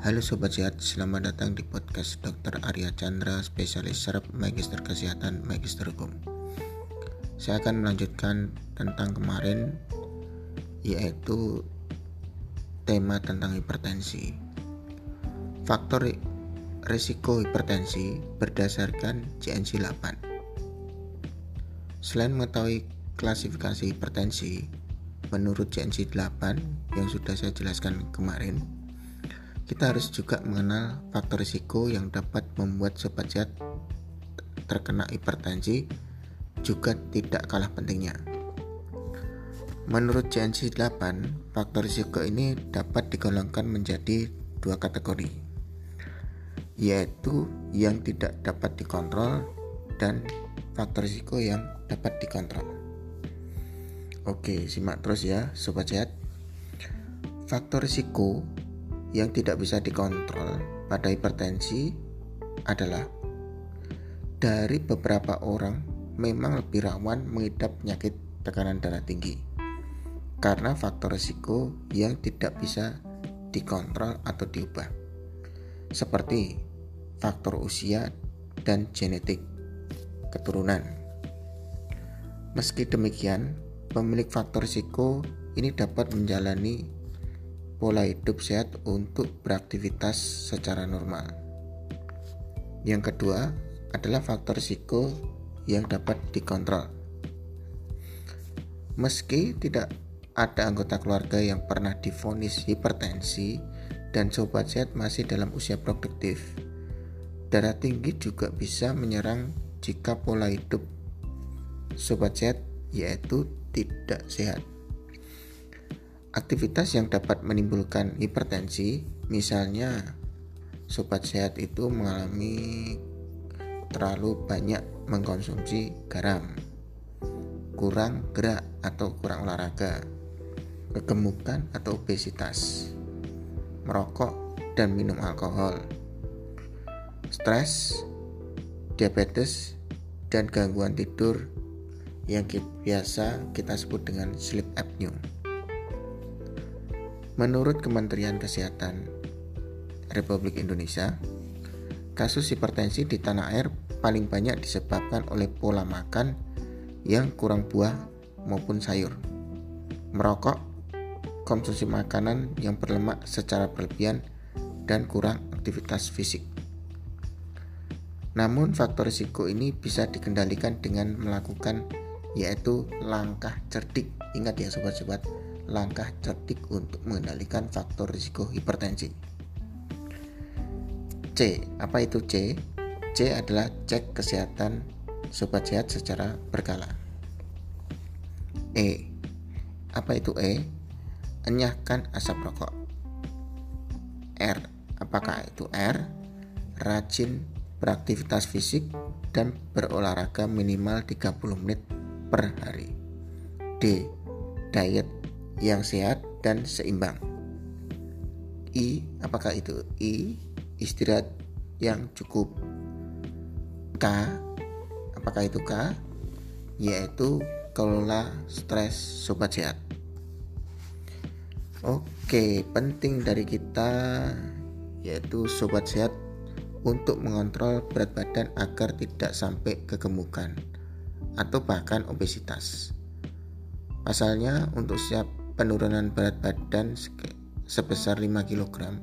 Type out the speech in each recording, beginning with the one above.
Halo Sobat Sehat, selamat datang di podcast Dr. Arya Chandra, spesialis serap Magister Kesehatan, Magister Hukum. Saya akan melanjutkan tentang kemarin, yaitu tema tentang hipertensi. Faktor risiko hipertensi berdasarkan GNC 8. Selain mengetahui klasifikasi hipertensi, menurut GNC 8 yang sudah saya jelaskan kemarin, kita harus juga mengenal faktor risiko yang dapat membuat sobat sehat terkena hipertensi juga tidak kalah pentingnya. Menurut CNC 8, faktor risiko ini dapat digolongkan menjadi dua kategori, yaitu yang tidak dapat dikontrol dan faktor risiko yang dapat dikontrol. Oke, simak terus ya, sobat sehat. Faktor risiko yang tidak bisa dikontrol pada hipertensi adalah dari beberapa orang memang lebih rawan mengidap penyakit tekanan darah tinggi karena faktor risiko yang tidak bisa dikontrol atau diubah seperti faktor usia dan genetik keturunan. Meski demikian, pemilik faktor risiko ini dapat menjalani pola hidup sehat untuk beraktivitas secara normal. Yang kedua adalah faktor risiko yang dapat dikontrol. Meski tidak ada anggota keluarga yang pernah difonis hipertensi dan sobat sehat masih dalam usia produktif, darah tinggi juga bisa menyerang jika pola hidup sobat sehat yaitu tidak sehat. Aktivitas yang dapat menimbulkan hipertensi, misalnya sobat sehat itu mengalami terlalu banyak mengkonsumsi garam, kurang gerak atau kurang olahraga, kegemukan atau obesitas, merokok dan minum alkohol, stres, diabetes, dan gangguan tidur yang biasa kita sebut dengan sleep apnea. Menurut Kementerian Kesehatan Republik Indonesia, kasus hipertensi di tanah air paling banyak disebabkan oleh pola makan yang kurang buah maupun sayur, merokok, konsumsi makanan yang berlemak secara berlebihan, dan kurang aktivitas fisik. Namun faktor risiko ini bisa dikendalikan dengan melakukan yaitu langkah cerdik. Ingat ya sobat-sobat, langkah cerdik untuk mengendalikan faktor risiko hipertensi. C. Apa itu C? C adalah cek kesehatan sobat sehat secara berkala. E. Apa itu E? Enyahkan asap rokok. R. Apakah itu R? Rajin beraktivitas fisik dan berolahraga minimal 30 menit per hari. D. Diet yang sehat dan seimbang. I, apakah itu I? Istirahat yang cukup. K, apakah itu K? Yaitu kelola stres sobat sehat. Oke, penting dari kita yaitu sobat sehat untuk mengontrol berat badan agar tidak sampai kegemukan atau bahkan obesitas. Pasalnya untuk siap penurunan berat badan sebesar 5 kg,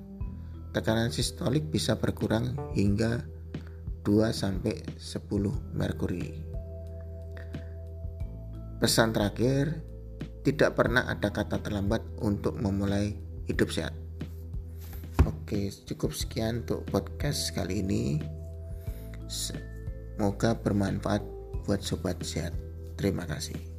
tekanan sistolik bisa berkurang hingga 2 sampai 10 merkuri. Pesan terakhir, tidak pernah ada kata terlambat untuk memulai hidup sehat. Oke, cukup sekian untuk podcast kali ini. Semoga bermanfaat buat sobat sehat. Terima kasih.